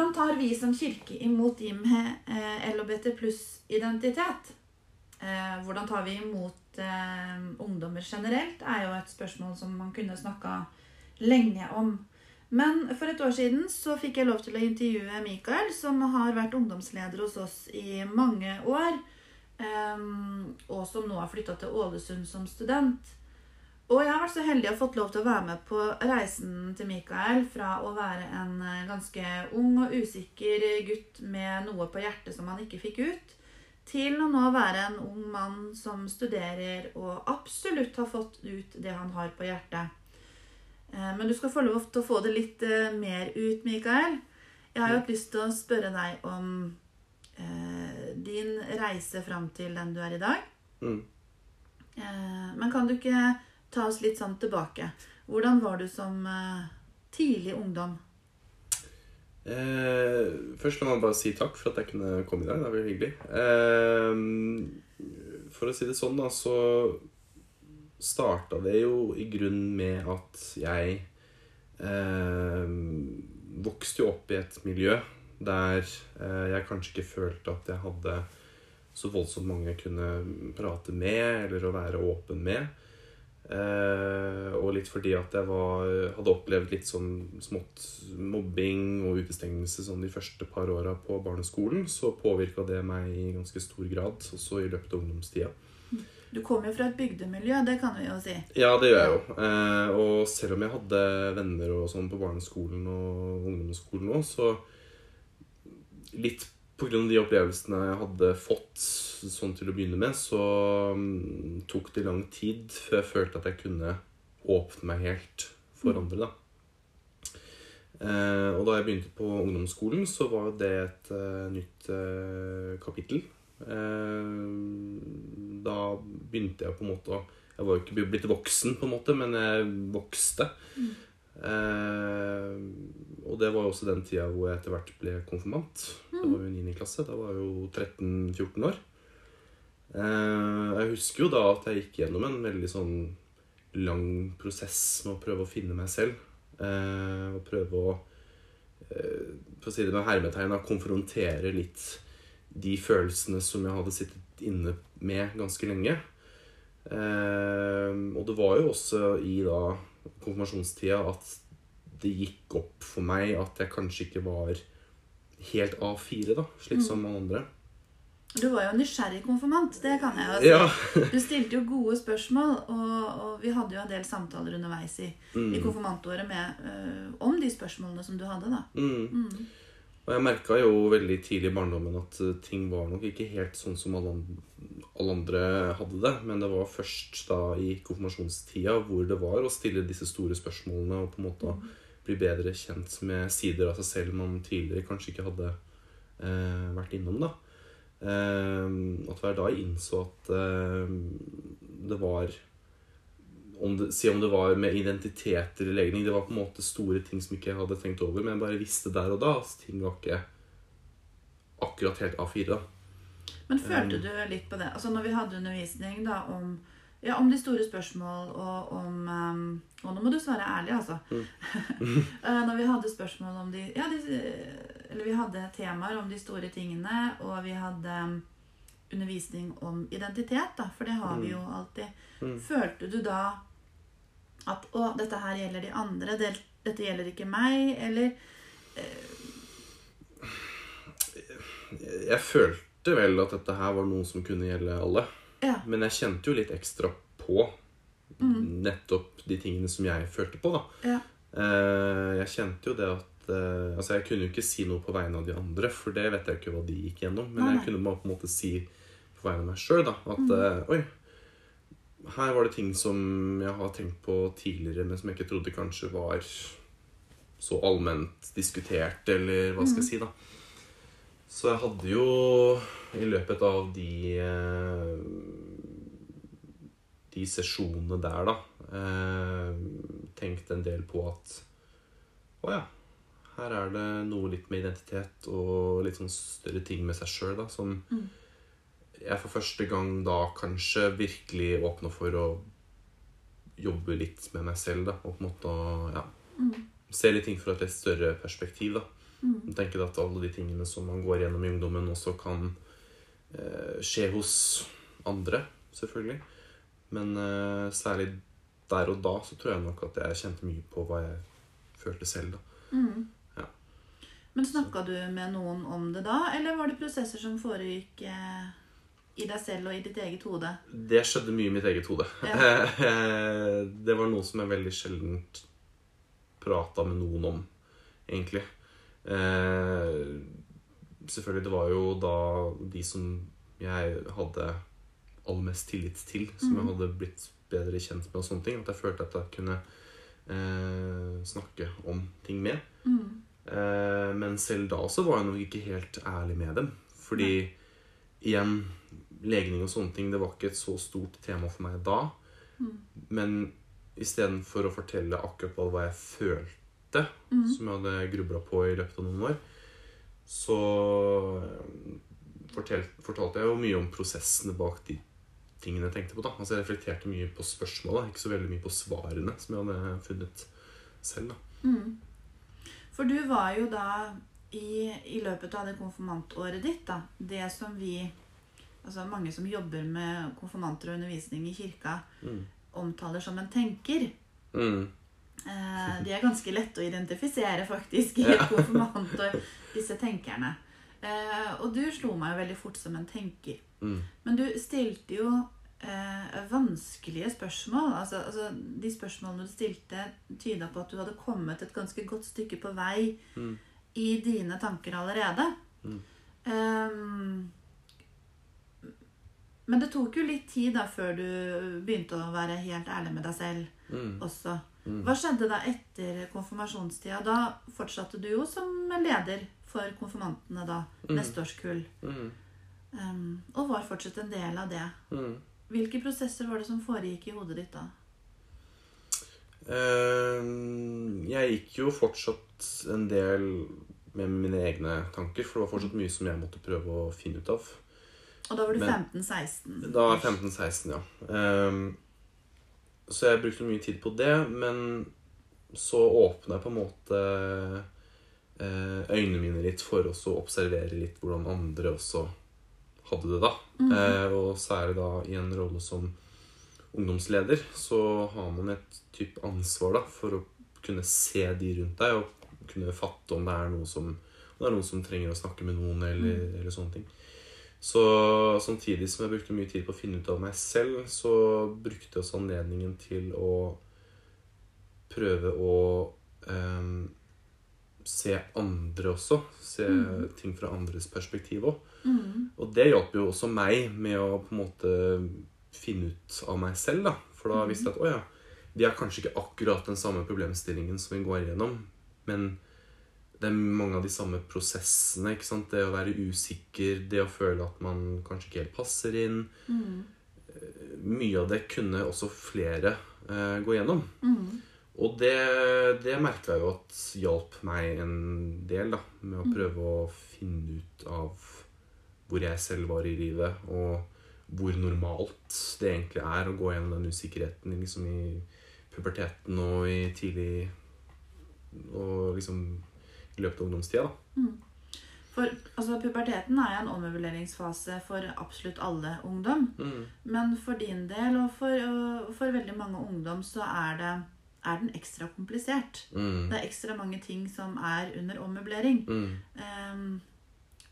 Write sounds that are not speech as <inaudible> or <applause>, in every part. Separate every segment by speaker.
Speaker 1: Hvordan tar vi som kirke imot de med eh, LHBT pluss-identitet? Eh, hvordan tar vi imot eh, ungdommer generelt, er jo et spørsmål som man kunne snakka lenge om. Men for et år siden så fikk jeg lov til å intervjue Mikael, som har vært ungdomsleder hos oss i mange år. Og som nå har flytta til Ålesund som student. Og jeg har vært så heldig å fått lov til å være med på reisen til Mikael fra å være en eh, ganske ung og usikker gutt med noe på hjertet som han ikke fikk ut, til å nå være en ung mann som studerer og absolutt har fått ut det han har på hjertet. Eh, men du skal få lov til å få det litt eh, mer ut, Mikael. Jeg har jo hatt lyst til å spørre deg om eh, din reise fram til den du er i dag.
Speaker 2: Mm.
Speaker 1: Eh, men kan du ikke ta oss litt sånn tilbake? Hvordan var du som eh, tidlig ungdom?
Speaker 2: Eh, først la meg bare si takk for at jeg kunne komme i dag. Det er veldig hyggelig. Eh, for å si det sånn, da, så starta det jo i grunn med at jeg eh, vokste jo opp i et miljø der eh, jeg kanskje ikke følte at jeg hadde så voldsomt mange jeg kunne prate med eller å være åpen med. Eh, og litt fordi at jeg var, hadde opplevd litt sånn smått mobbing og utestengelse sånn de første par åra på barneskolen, så påvirka det meg i ganske stor grad, også i løpet av ungdomstida.
Speaker 1: Du kommer jo fra et bygdemiljø, det kan vi jo si.
Speaker 2: Ja, det gjør jeg jo. Eh, og selv om jeg hadde venner og sånn på barneskolen og ungdomsskolen òg, så litt av de opplevelsene jeg hadde fått sånn til å begynne med, så um, tok det lang tid før jeg følte at jeg kunne åpne meg helt for andre, da. Uh, og da jeg begynte på ungdomsskolen, så var det et uh, nytt uh, kapittel. Da begynte jeg på en måte å Jeg var jo ikke blitt voksen, på en måte, men jeg vokste. Eh, og det var jo også den tida hvor jeg etter hvert ble konfirmant. Det var jo i 9. klasse. Da var jeg jo 13-14 år. Eh, jeg husker jo da at jeg gikk gjennom en veldig sånn lang prosess med å prøve å finne meg selv. Eh, og prøve å eh, for å si det med hermetegn, konfrontere litt de følelsene som jeg hadde sittet inne med ganske lenge. Eh, og det var jo også i da konfirmasjonstida at det gikk opp for meg at jeg kanskje ikke var helt A4, da, slik som alle andre.
Speaker 1: Du var jo nysgjerrig konfirmant, det kan jeg jo si.
Speaker 2: Ja.
Speaker 1: Du stilte jo gode spørsmål, og, og vi hadde jo en del samtaler underveis i,
Speaker 2: Mm.
Speaker 1: i konfirmantåret med, øh, om de spørsmålene som du hadde, da.
Speaker 2: Mm.
Speaker 1: Mm.
Speaker 2: Og jeg merka jo veldig tidlig i barndommen at eh, ting var nok ikke helt sånn som alle, alle andre hadde det. Men det var først da i konfirmasjonstida hvor det var å stille disse store spørsmålene og på en måte bli bedre kjent med sider av seg selv man tidligere kanskje ikke hadde eh, vært innom. da. Eh, at det var da jeg innså at eh, det var om det, Si om det var med identitet eller legning. Det var på en måte store ting som ikke jeg hadde tenkt over, men jeg bare visste der og da at ting var ikke akkurat helt A4. da.
Speaker 1: Men følte du litt på det? Altså når vi hadde undervisning da om, ja, om de store spørsmål og om um, Og nå må du svare ærlig, altså. Mm. <laughs> når vi hadde spørsmål om de Ja, de, eller vi hadde temaer om de store tingene, og vi hadde um, undervisning om identitet, da, for det har vi jo alltid.
Speaker 2: Mm.
Speaker 1: Følte du da at å, dette her gjelder de andre, det, dette gjelder ikke meg, eller
Speaker 2: Jeg følte vel at dette her var noe som kunne gjelde alle.
Speaker 1: Ja.
Speaker 2: Men jeg kjente jo litt ekstra på nettopp de tingene som jeg følte på. da.
Speaker 1: Ja.
Speaker 2: Eh, Jeg kjente jo det at eh, Altså, jeg kunne jo ikke si noe på vegne av de andre, for det vet jeg ikke hva de gikk gjennom. Men
Speaker 1: Nei, nei.
Speaker 2: jeg kunne bare på en måte si på vegne av meg sjøl at eh, Oi, her var det ting som jeg har tenkt på tidligere, men som jeg ikke trodde kanskje var så allment diskutert, eller hva skal jeg si, da. Så jeg hadde jo i løpet av de eh, de sesjonene der, da, eh, tenkt en del på at å ja, her er det noe litt med identitet og litt sånn større ting med seg sjøl, da, som jeg for første gang da kanskje virkelig åpna for å jobbe litt med meg selv, da, og på en måte å mm. se litt ting fra et litt større perspektiv, da.
Speaker 1: Mm.
Speaker 2: Tenker at alle de tingene som man går gjennom i ungdommen, også kan eh, skje hos andre, selvfølgelig. Men eh, særlig der og da så tror jeg nok at jeg kjente mye på hva jeg følte selv. da.
Speaker 1: Mm.
Speaker 2: Ja.
Speaker 1: Men snakka du med noen om det da, eller var det prosesser som foregikk eh, i deg selv og i ditt eget hode?
Speaker 2: Det skjedde mye i mitt eget hode.
Speaker 1: Ja. <laughs>
Speaker 2: det var noe som jeg veldig sjelden prata med noen om, egentlig. Eh, selvfølgelig, det var jo da de som jeg hadde aller mest tillit til, som jeg
Speaker 1: Mhm.
Speaker 2: hadde blitt bedre kjent med, og sånne ting, at jeg følte at jeg kunne eh, snakke om ting med.
Speaker 1: Mm.
Speaker 2: Eh, men selv da så var jeg nok ikke helt ærlig med dem. Fordi igjen, legning og sånne ting, det var ikke et så stort tema for meg da.
Speaker 1: Mm.
Speaker 2: Men istedenfor å fortelle akkurat hva jeg følte,
Speaker 1: Mm.
Speaker 2: som jeg hadde grubla på i løpet av noen år, så fortalte, fortalte jeg jo mye om prosessene bak de tingene jeg tenkte på. da. Altså Jeg reflekterte mye på spørsmålet, ikke så veldig mye på svarene som jeg hadde funnet selv. da.
Speaker 1: Mm. For du var jo da i, i løpet av det konfirmantåret ditt, da, det som vi Altså mange som jobber med konfirmanter og undervisning i kirka,
Speaker 2: Mm.
Speaker 1: omtaler som en tenker.
Speaker 2: Mm.
Speaker 1: Eh, de er ganske lette å identifisere, faktisk, i et og disse tenkerne. Eh, og du slo meg jo veldig fort som en tenker.
Speaker 2: Mm.
Speaker 1: Men du stilte jo eh, vanskelige spørsmål. Altså, altså, de spørsmålene du stilte, tyda på at du hadde kommet et ganske godt stykke på vei
Speaker 2: Mm.
Speaker 1: i dine tanker allerede.
Speaker 2: Mm.
Speaker 1: Ehm, men det tok jo litt tid da før du begynte å være helt ærlig med deg selv
Speaker 2: Mm.
Speaker 1: også.
Speaker 2: Mm.
Speaker 1: Hva skjedde da etter konfirmasjonstida? Da fortsatte du jo som leder for konfirmantene da,
Speaker 2: Mm.
Speaker 1: neste års kull.
Speaker 2: Mm.
Speaker 1: Um, og var fortsatt en del av det.
Speaker 2: Mm.
Speaker 1: Hvilke prosesser var det som foregikk i hodet ditt da?
Speaker 2: Jeg gikk jo fortsatt en del med mine egne tanker, for det var fortsatt mye som jeg måtte prøve å finne ut av.
Speaker 1: Og da var du 15-16?
Speaker 2: Da var jeg 15-16, ja. Så jeg brukte mye tid på det, men så åpna jeg på en måte eh, øynene mine litt for å observere litt hvordan andre også hadde det da.
Speaker 1: Mm
Speaker 2: -hmm. og særlig da i en rolle som ungdomsleder, så har man et type ansvar da for å kunne se de rundt deg og kunne fatte om det er noe som, det er noen som trenger å snakke med noen, eller, eller sånne ting. Så samtidig som jeg brukte mye tid på å finne ut av meg selv, så brukte jeg også anledningen til å prøve å eh, se andre også. Se
Speaker 1: mm.
Speaker 2: ting fra andres perspektiv òg.
Speaker 1: Mm.
Speaker 2: Og det hjalp jo også meg med å på en måte finne ut av meg selv. da. For da visste jeg at å ja, vi har kanskje ikke akkurat den samme problemstillingen som vi går igjennom, men det er mange av de samme prosessene. ikke sant? Det å være usikker, det å føle at man kanskje ikke helt passer inn.
Speaker 1: Mm.
Speaker 2: Mye av det kunne også flere uh, gå gjennom.
Speaker 1: Mm.
Speaker 2: Og det, det merka jeg jo at hjalp meg en del, da. Med å prøve å finne ut av hvor jeg selv var i livet, og hvor normalt det egentlig er å gå gjennom den usikkerheten liksom i puberteten og i tidlig Og liksom i løpet av ungdomstida, Mm.
Speaker 1: For altså, puberteten er en omøbleringsfase for absolutt alle ungdom.
Speaker 2: Mm.
Speaker 1: Men for din del og for, og for veldig mange ungdom så er, det, er den ekstra komplisert.
Speaker 2: Mm.
Speaker 1: Det er ekstra mange ting som er under ommøblering.
Speaker 2: Mm.
Speaker 1: Ehm,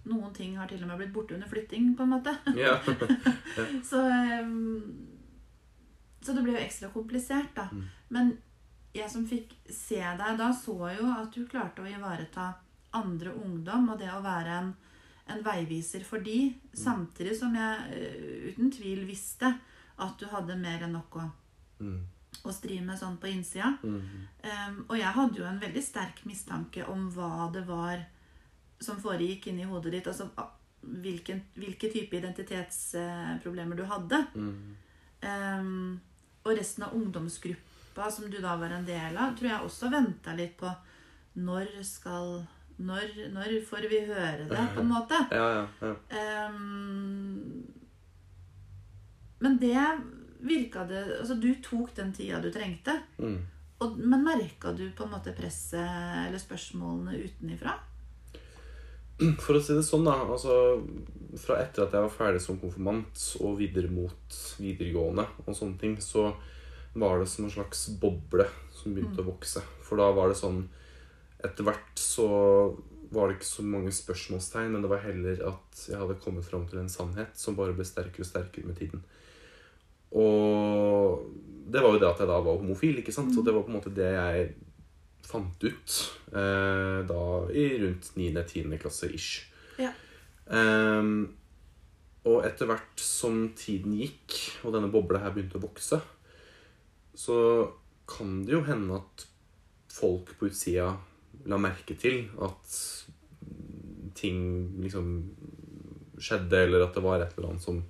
Speaker 1: noen ting har til og med blitt borte under flytting, på en måte. <laughs> Så, um, så det blir jo ekstra komplisert, da.
Speaker 2: Mm.
Speaker 1: Men jeg som fikk se deg da, så jo at du klarte å ivareta andre ungdom, og det å være en, en veiviser for de, samtidig som jeg uh, uten tvil visste at du hadde mer enn nok å,
Speaker 2: Mm.
Speaker 1: å stri med sånn på innsida.
Speaker 2: Mm.
Speaker 1: Um, og jeg hadde jo en veldig sterk mistanke om hva det var som foregikk inni hodet ditt. Altså hvilken, hvilke type identitetsproblemer du hadde.
Speaker 2: Mm.
Speaker 1: Um, og resten av ungdomsgruppa som du da var en del av, tror jeg også venta litt på når skal når, når får vi høre det, på en måte?
Speaker 2: Ja, ja, ja.
Speaker 1: Um, men det virka det Altså, du tok den tida du trengte.
Speaker 2: Mm.
Speaker 1: Og, men merka du på en måte presset eller spørsmålene utenifra?
Speaker 2: For å si det sånn, da. Altså, fra etter at jeg var ferdig som konfirmant og videre mot videregående og sånne ting, så var det som en slags boble som begynte å vokse. For da var det sånn Etter hvert så var det ikke så mange spørsmålstegn, men det var heller at jeg hadde kommet fram til en sannhet som bare ble sterkere og sterkere med tiden. Og det var jo det at jeg da var homofil, ikke sant? Og det var på en måte det jeg fant ut eh, da i rundt 9.-10. klasse ish.
Speaker 1: Ja.
Speaker 2: Um, og etter hvert som tiden gikk, og denne bobla her begynte å vokse, så kan det jo hende at folk på utsida la merke til at ting liksom skjedde, eller at det var et eller annet som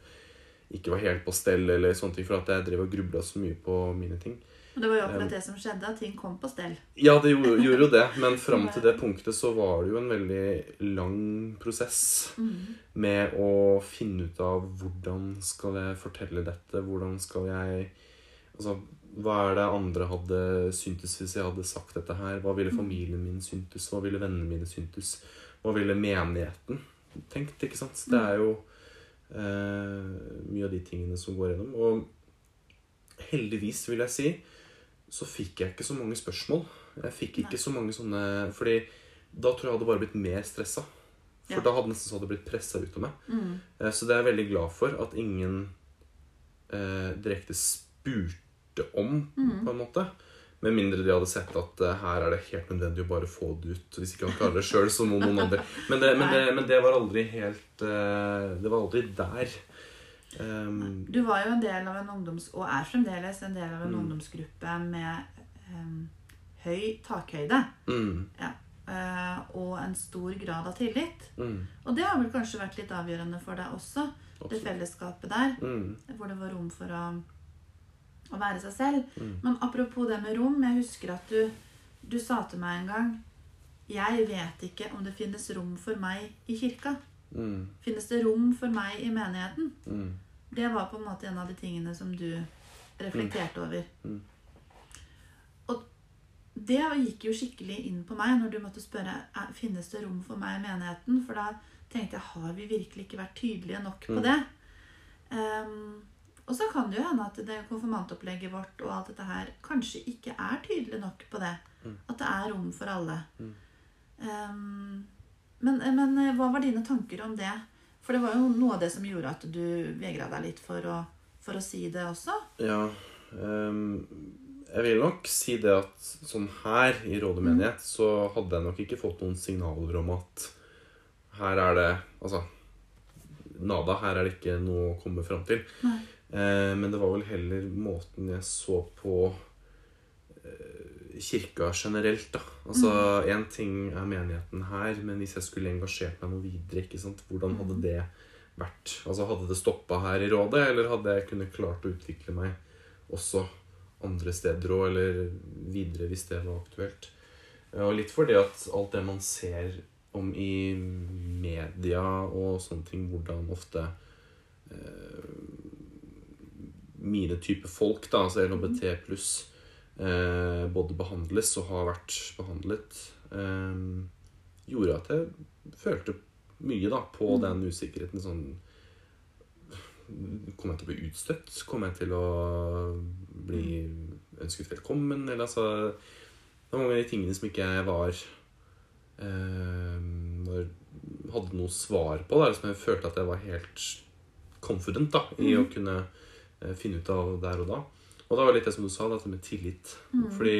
Speaker 2: ikke var helt på stell, eller sånne ting, for at jeg drev og grubla så mye på mine ting.
Speaker 1: Og det var jo akkurat det som skjedde, at ting kom på stell.
Speaker 2: Ja, det gjorde, <laughs> gjorde jo det, men fram til det punktet så var det jo en veldig lang prosess med å finne ut av hvordan skal jeg fortelle dette, hvordan skal jeg Altså, hva er det andre hadde syntes hvis jeg hadde sagt dette her? Hva ville familien min syntes? Hva ville vennene mine syntes? Hva ville menigheten tenkt? ikke sant? Det er jo eh, mye av de tingene som går gjennom. Og heldigvis, vil jeg si, så fikk jeg ikke så mange spørsmål. Jeg fikk ikke
Speaker 1: Nei.
Speaker 2: så mange sånne Fordi da tror jeg jeg hadde bare blitt mer stressa. For
Speaker 1: Ja.
Speaker 2: da hadde nesten så hadde blitt pressa ut av meg.
Speaker 1: Mm.
Speaker 2: Eh, Så det er jeg veldig glad for at ingen eh, direkte spurte om,
Speaker 1: Mm.
Speaker 2: på en måte. Med mindre de hadde sett at uh, her er det helt nødvendig å bare få det ut. Hvis ikke han klarer det sjøl, så må noen <laughs> andre. Men det, men, det, men det var aldri helt uh, Det var aldri der. Um,
Speaker 1: Du var jo en del av en ungdoms... Og er fremdeles en del av en
Speaker 2: Mm.
Speaker 1: ungdomsgruppe med um, høy takhøyde.
Speaker 2: mm,
Speaker 1: eh, og en stor grad av tillit.
Speaker 2: mm,
Speaker 1: Og det har vel kanskje vært litt avgjørende for deg også, det fellesskapet der.
Speaker 2: Mm,
Speaker 1: Hvor det var rom for å, å være seg selv.
Speaker 2: mm,
Speaker 1: Men apropos det med rom, jeg husker at du, du sa til meg en gang Jeg vet ikke om det finnes rom for meg i kirka.
Speaker 2: mm,
Speaker 1: Finnes det rom for meg i menigheten?
Speaker 2: mm,
Speaker 1: Det var på en måte en av de tingene som du reflekterte over.
Speaker 2: Mm.
Speaker 1: Og det gikk jo skikkelig inn på meg når du måtte spørre «Er- finnes det rom for meg i menigheten. For da tenkte jeg har vi virkelig ikke vært tydelige nok på
Speaker 2: Mm.
Speaker 1: det? Ehm, og så kan det jo hende at det konfirmantopplegget vårt og alt dette her kanskje ikke er tydelig nok på det.
Speaker 2: Mm.
Speaker 1: At det er rom for alle.
Speaker 2: Mm.
Speaker 1: Um, men, men eh, hva var dine tanker om det? For det var jo noe av det som gjorde at du vegra deg litt for å, for å si det også.
Speaker 2: Ja Um Jeg vil nok si det at sånn her i Råde menighet så hadde jeg nok ikke fått noen signaler om at her er det Altså Nada, her er det ikke noe å komme fram til.
Speaker 1: Nei.
Speaker 2: Eh, men det var vel heller måten jeg så på eh, kirka generelt, da. Altså, Én ting er menigheten her, men hvis jeg skulle engasjert meg noe videre, ikke sant? hvordan hadde
Speaker 1: Mhm.
Speaker 2: det vært? Altså, Hadde det stoppa her i rådet, eller hadde jeg kunnet klart å utvikle meg også andre steder òg, eller videre hvis det var aktuelt? Og litt fordi at alt det man ser om i media og sånne ting, hvordan ofte eh, mine type folk, da, altså LHBT pluss, eh, både behandles og har vært behandlet, eh, gjorde at jeg følte mye da på
Speaker 1: Mm.
Speaker 2: den usikkerheten. Sånn Kommer jeg til å bli utstøtt? Kommer jeg til å bli ønsket velkommen? Eller altså Det var mange av de tingene som ikke jeg var eh, Hadde noe svar på. Da, som jeg følte at jeg var helt confident da, i å kunne finne ut av der og da. Og det var litt det som du sa, dette med tillit.
Speaker 1: Mm.
Speaker 2: Fordi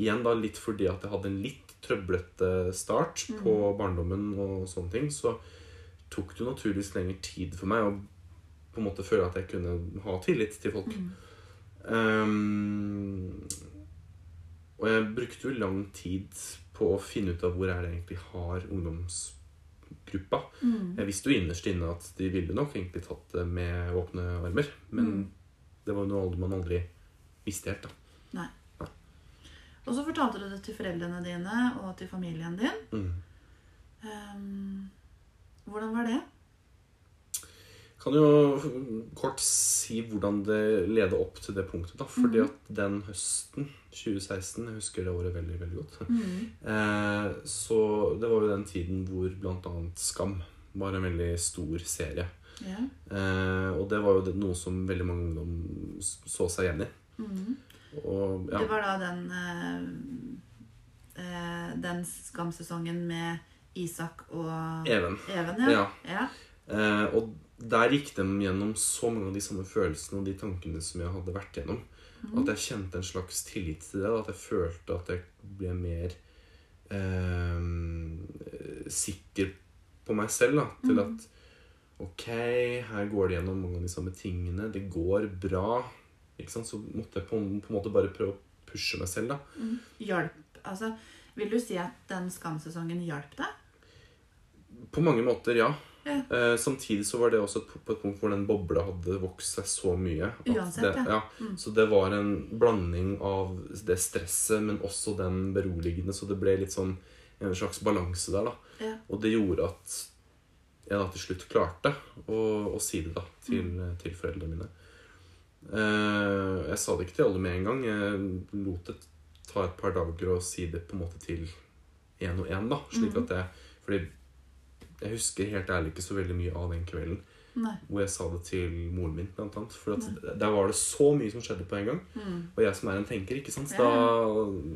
Speaker 2: Igjen da litt fordi at jeg hadde en litt trøblete start på barndommen og sånne ting, så tok det jo naturligvis lengre tid for meg å på en måte føle at jeg kunne ha tillit til folk.
Speaker 1: Mm.
Speaker 2: Um, og jeg brukte jo lang tid på å finne ut av hvor er det egentlig har ungdomsgruppa.
Speaker 1: Mm.
Speaker 2: Jeg visste jo innerst inne at de ville nok egentlig tatt det med åpne armer. Men
Speaker 1: Mm.
Speaker 2: det var jo noe man aldri visste helt, da. Nei.
Speaker 1: Og så fortalte du det til foreldrene dine og til familien din.
Speaker 2: Mm.
Speaker 1: Um, hvordan var det?
Speaker 2: Kan jo kort si hvordan det leder opp til det punktet. da, Fordi
Speaker 1: mm.
Speaker 2: at den høsten 2016 Jeg husker det året veldig veldig godt.
Speaker 1: Mm.
Speaker 2: Eh, så det var jo den tiden hvor bl.a. Skam var en veldig stor serie.
Speaker 1: Yeah.
Speaker 2: Eh, og det var jo det, noe som veldig mange ungdom så seg igjen i.
Speaker 1: Mm.
Speaker 2: Og ja,
Speaker 1: Det var da den eh, eh, Den skamsesongen med Isak og
Speaker 2: Even.
Speaker 1: Even, ja.
Speaker 2: Ja.
Speaker 1: ja.
Speaker 2: Eh, og der gikk de gjennom så mange av de samme følelsene og de tankene som jeg hadde vært gjennom. At jeg kjente en slags tillit til det. At jeg følte at jeg ble mer eh, sikker på meg selv. Da, til at ok, her går det gjennom mange av de samme tingene. Det går bra. Ikke sant? Så måtte jeg på, på en måte bare prøve å pushe meg selv. da.
Speaker 1: Hjalp Altså, vil du si at den skamsesongen hjalp deg?
Speaker 2: På mange måter, ja.
Speaker 1: Ja.
Speaker 2: Eh, samtidig så var det også på et punkt hvor den bobla hadde vokst seg så mye.
Speaker 1: Uansett,
Speaker 2: det,
Speaker 1: ja.
Speaker 2: Mm. Så det var en blanding av det stresset, men også den beroligende. Så det ble litt sånn en slags balanse der, da.
Speaker 1: Ja.
Speaker 2: Og det gjorde at jeg da til slutt klarte å, å si det da til,
Speaker 1: Mm.
Speaker 2: til foreldrene mine. Eh, jeg sa det ikke til alle med en gang. Jeg lot det ta et par dager å si det på en måte til én og én. da, slik
Speaker 1: Mm.
Speaker 2: at jeg, fordi jeg husker helt ærlig ikke så veldig mye av den kvelden
Speaker 1: Nei.
Speaker 2: hvor jeg sa det til moren min. Blant annet, for at der var det så mye som skjedde på en gang.
Speaker 1: Mm.
Speaker 2: Og jeg som er en tenker, ikke sant? Da,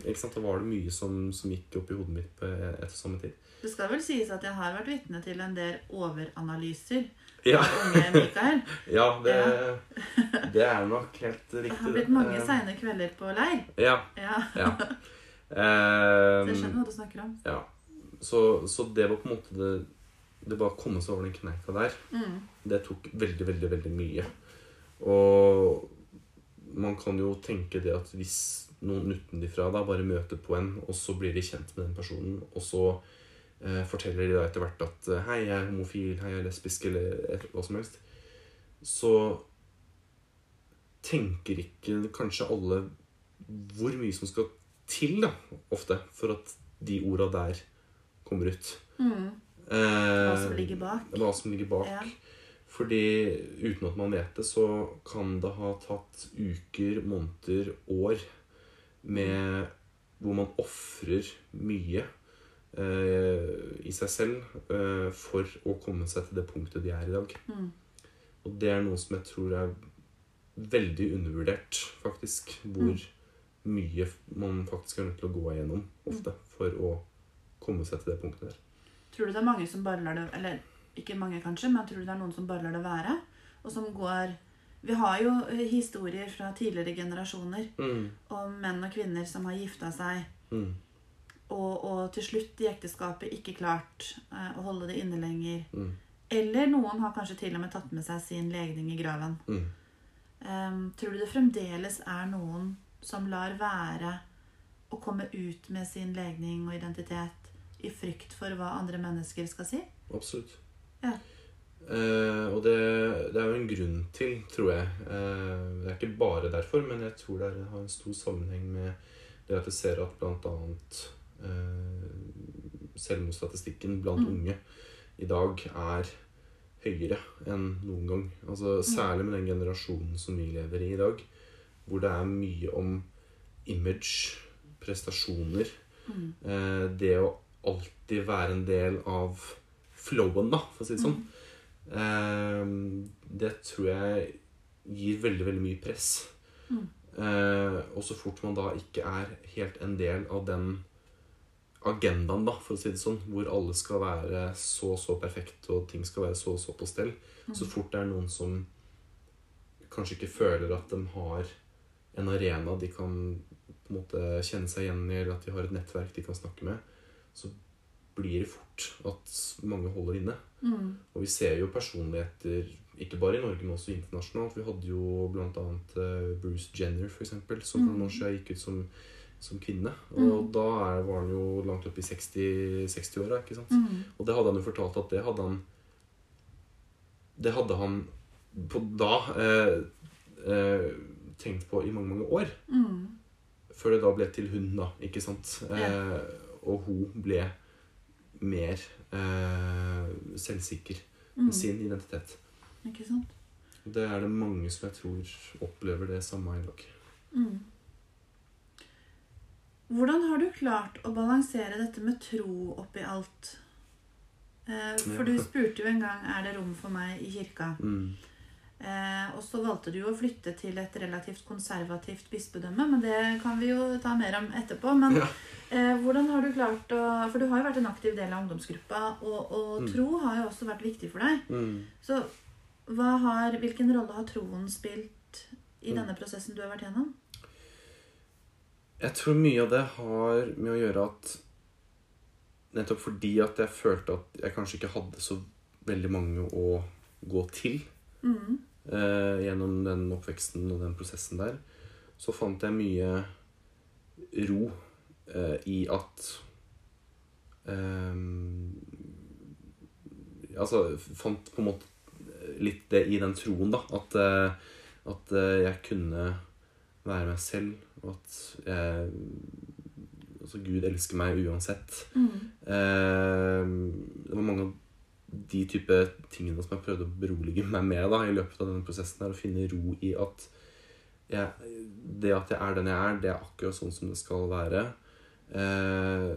Speaker 2: ikke sant? da var det mye som, som gikk opp i hodet mitt på et og samme tid.
Speaker 1: Det skal vel sies at jeg har vært vitne til en del overanalyser
Speaker 2: Ja,
Speaker 1: unge Mikael. <laughs>
Speaker 2: ja det, <laughs> det er nok helt
Speaker 1: Det har blitt mange
Speaker 2: Eh,
Speaker 1: seine kvelder på leir.
Speaker 2: Ja.
Speaker 1: Ja,
Speaker 2: ja. <laughs>
Speaker 1: så jeg skjønner hva du snakker om.
Speaker 2: ja. Så, så det var på en måte det Det bare å komme seg over den kneika der.
Speaker 1: Mm.
Speaker 2: Det tok veldig, veldig, veldig mye. Og man kan jo tenke det at hvis noen utenfra da bare møter på en, og så blir de kjent med den personen, og så eh, forteller de da etter hvert at eh, 'Hei, jeg er homofil. Hei, jeg er lesbisk', eller et- hva som helst, så tenker ikke kanskje alle hvor mye som skal til, da, ofte, for at de orda der kommer ut.
Speaker 1: Mm.
Speaker 2: Eh,
Speaker 1: Hva som ligger bak.
Speaker 2: hva som ligger bak.
Speaker 1: Ja.
Speaker 2: Fordi uten at man vet det, så kan det ha tatt uker, måneder, år med hvor man ofrer mye eh, i seg selv eh, for å komme seg til det punktet de er i dag.
Speaker 1: Mm.
Speaker 2: Og det er noe som jeg tror er veldig undervurdert, faktisk. Hvor mye man faktisk er nødt til å gå igjennom ofte for å komme seg til det punktet der.
Speaker 1: Tror du det er mange som bare lar det Eller ikke mange, kanskje, men tror du det er noen som bare lar det være? Og som går Vi har jo historier fra tidligere generasjoner
Speaker 2: Mm,
Speaker 1: om menn og kvinner som har gifta seg,
Speaker 2: mm,
Speaker 1: og, og til slutt i ekteskapet ikke klart eh, å holde det inne lenger.
Speaker 2: mm,
Speaker 1: Eller noen har kanskje til og med tatt med seg sin legning i graven.
Speaker 2: mm.
Speaker 1: Um, tror du det fremdeles er noen som lar være å komme ut med sin legning og identitet i frykt for hva andre mennesker skal si?
Speaker 2: Absolutt.
Speaker 1: Ja.
Speaker 2: Eh, og det, det er jo en grunn til, tror jeg. Eh, det er ikke bare derfor, men jeg tror det har en stor sammenheng med det at jeg ser at annet eh, selvmordsstatistikken blant
Speaker 1: Mm.
Speaker 2: unge i dag er høyere enn noen gang. Altså, særlig med den generasjonen som vi lever i i dag, hvor det er mye om image, prestasjoner,
Speaker 1: Mm.
Speaker 2: eh, det å alltid være en del av flowen, da, for å si det sånn. Eh, det tror jeg gir veldig, veldig mye press.
Speaker 1: Mm.
Speaker 2: Eh, og så fort man da ikke er helt en del av den agendaen, da, for å si det sånn, hvor alle skal være så og så perfekte, og ting skal være så og så på stell, så fort det er noen som kanskje ikke føler at de har en arena de kan på en måte kjenne seg igjen i, eller at de har et nettverk de kan snakke med, så blir det fort at mange holder inne.
Speaker 1: Mm.
Speaker 2: Og vi ser jo personligheter, ikke bare i Norge, men også internasjonalt. Vi hadde jo bl.a. Bruce Jenner, for eksempel, som for
Speaker 1: Mm.
Speaker 2: noen år siden gikk ut som, som kvinne. Og da er, var han jo langt oppe i 60 60-åra, ikke sant.
Speaker 1: Mm.
Speaker 2: Og det hadde han jo fortalt at det hadde han Det hadde han på da eh, eh, tenkt på i mange, mange år.
Speaker 1: Mm.
Speaker 2: Før det da ble til hun, da. Ikke sant? Eh. Og hun ble mer eh, selvsikker
Speaker 1: Mm.
Speaker 2: med sin identitet.
Speaker 1: Ikke sant?
Speaker 2: Det er det mange som jeg tror opplever det samme i dag.
Speaker 1: Mm. Hvordan har du klart å balansere dette med tro oppi alt? Eh, for
Speaker 2: Ja.
Speaker 1: du spurte jo en gang er det rom for meg i kirka.
Speaker 2: Mm.
Speaker 1: Eh, og så valgte du å flytte til et relativt konservativt bispedømme, men det kan vi jo ta mer om etterpå. Men
Speaker 2: Ja.
Speaker 1: eh, hvordan har du klart å For du har jo vært en aktiv del av ungdomsgruppa, og, og
Speaker 2: Mm.
Speaker 1: tro har jo også vært viktig for deg.
Speaker 2: Mm.
Speaker 1: Så har, hvilken rolle har troen spilt i
Speaker 2: Mm.
Speaker 1: denne prosessen du har vært gjennom?
Speaker 2: Jeg tror mye av det har med å gjøre at Nettopp fordi at jeg følte at jeg kanskje ikke hadde så veldig mange å gå til
Speaker 1: Mm.
Speaker 2: Eh, gjennom den oppveksten og den prosessen der, så fant jeg mye ro eh, i at eh, Altså fant på en måte litt det i den troen, da. At, eh, at eh, jeg kunne være meg selv, og at jeg Altså Gud elsker meg uansett.
Speaker 1: Mm.
Speaker 2: Eh, det var mange av de type tingene som jeg prøvde å berolige meg med da, i løpet av denne prosessen. er Å finne ro i at jeg, det at jeg er den jeg er, det er akkurat sånn som det skal være. Eh,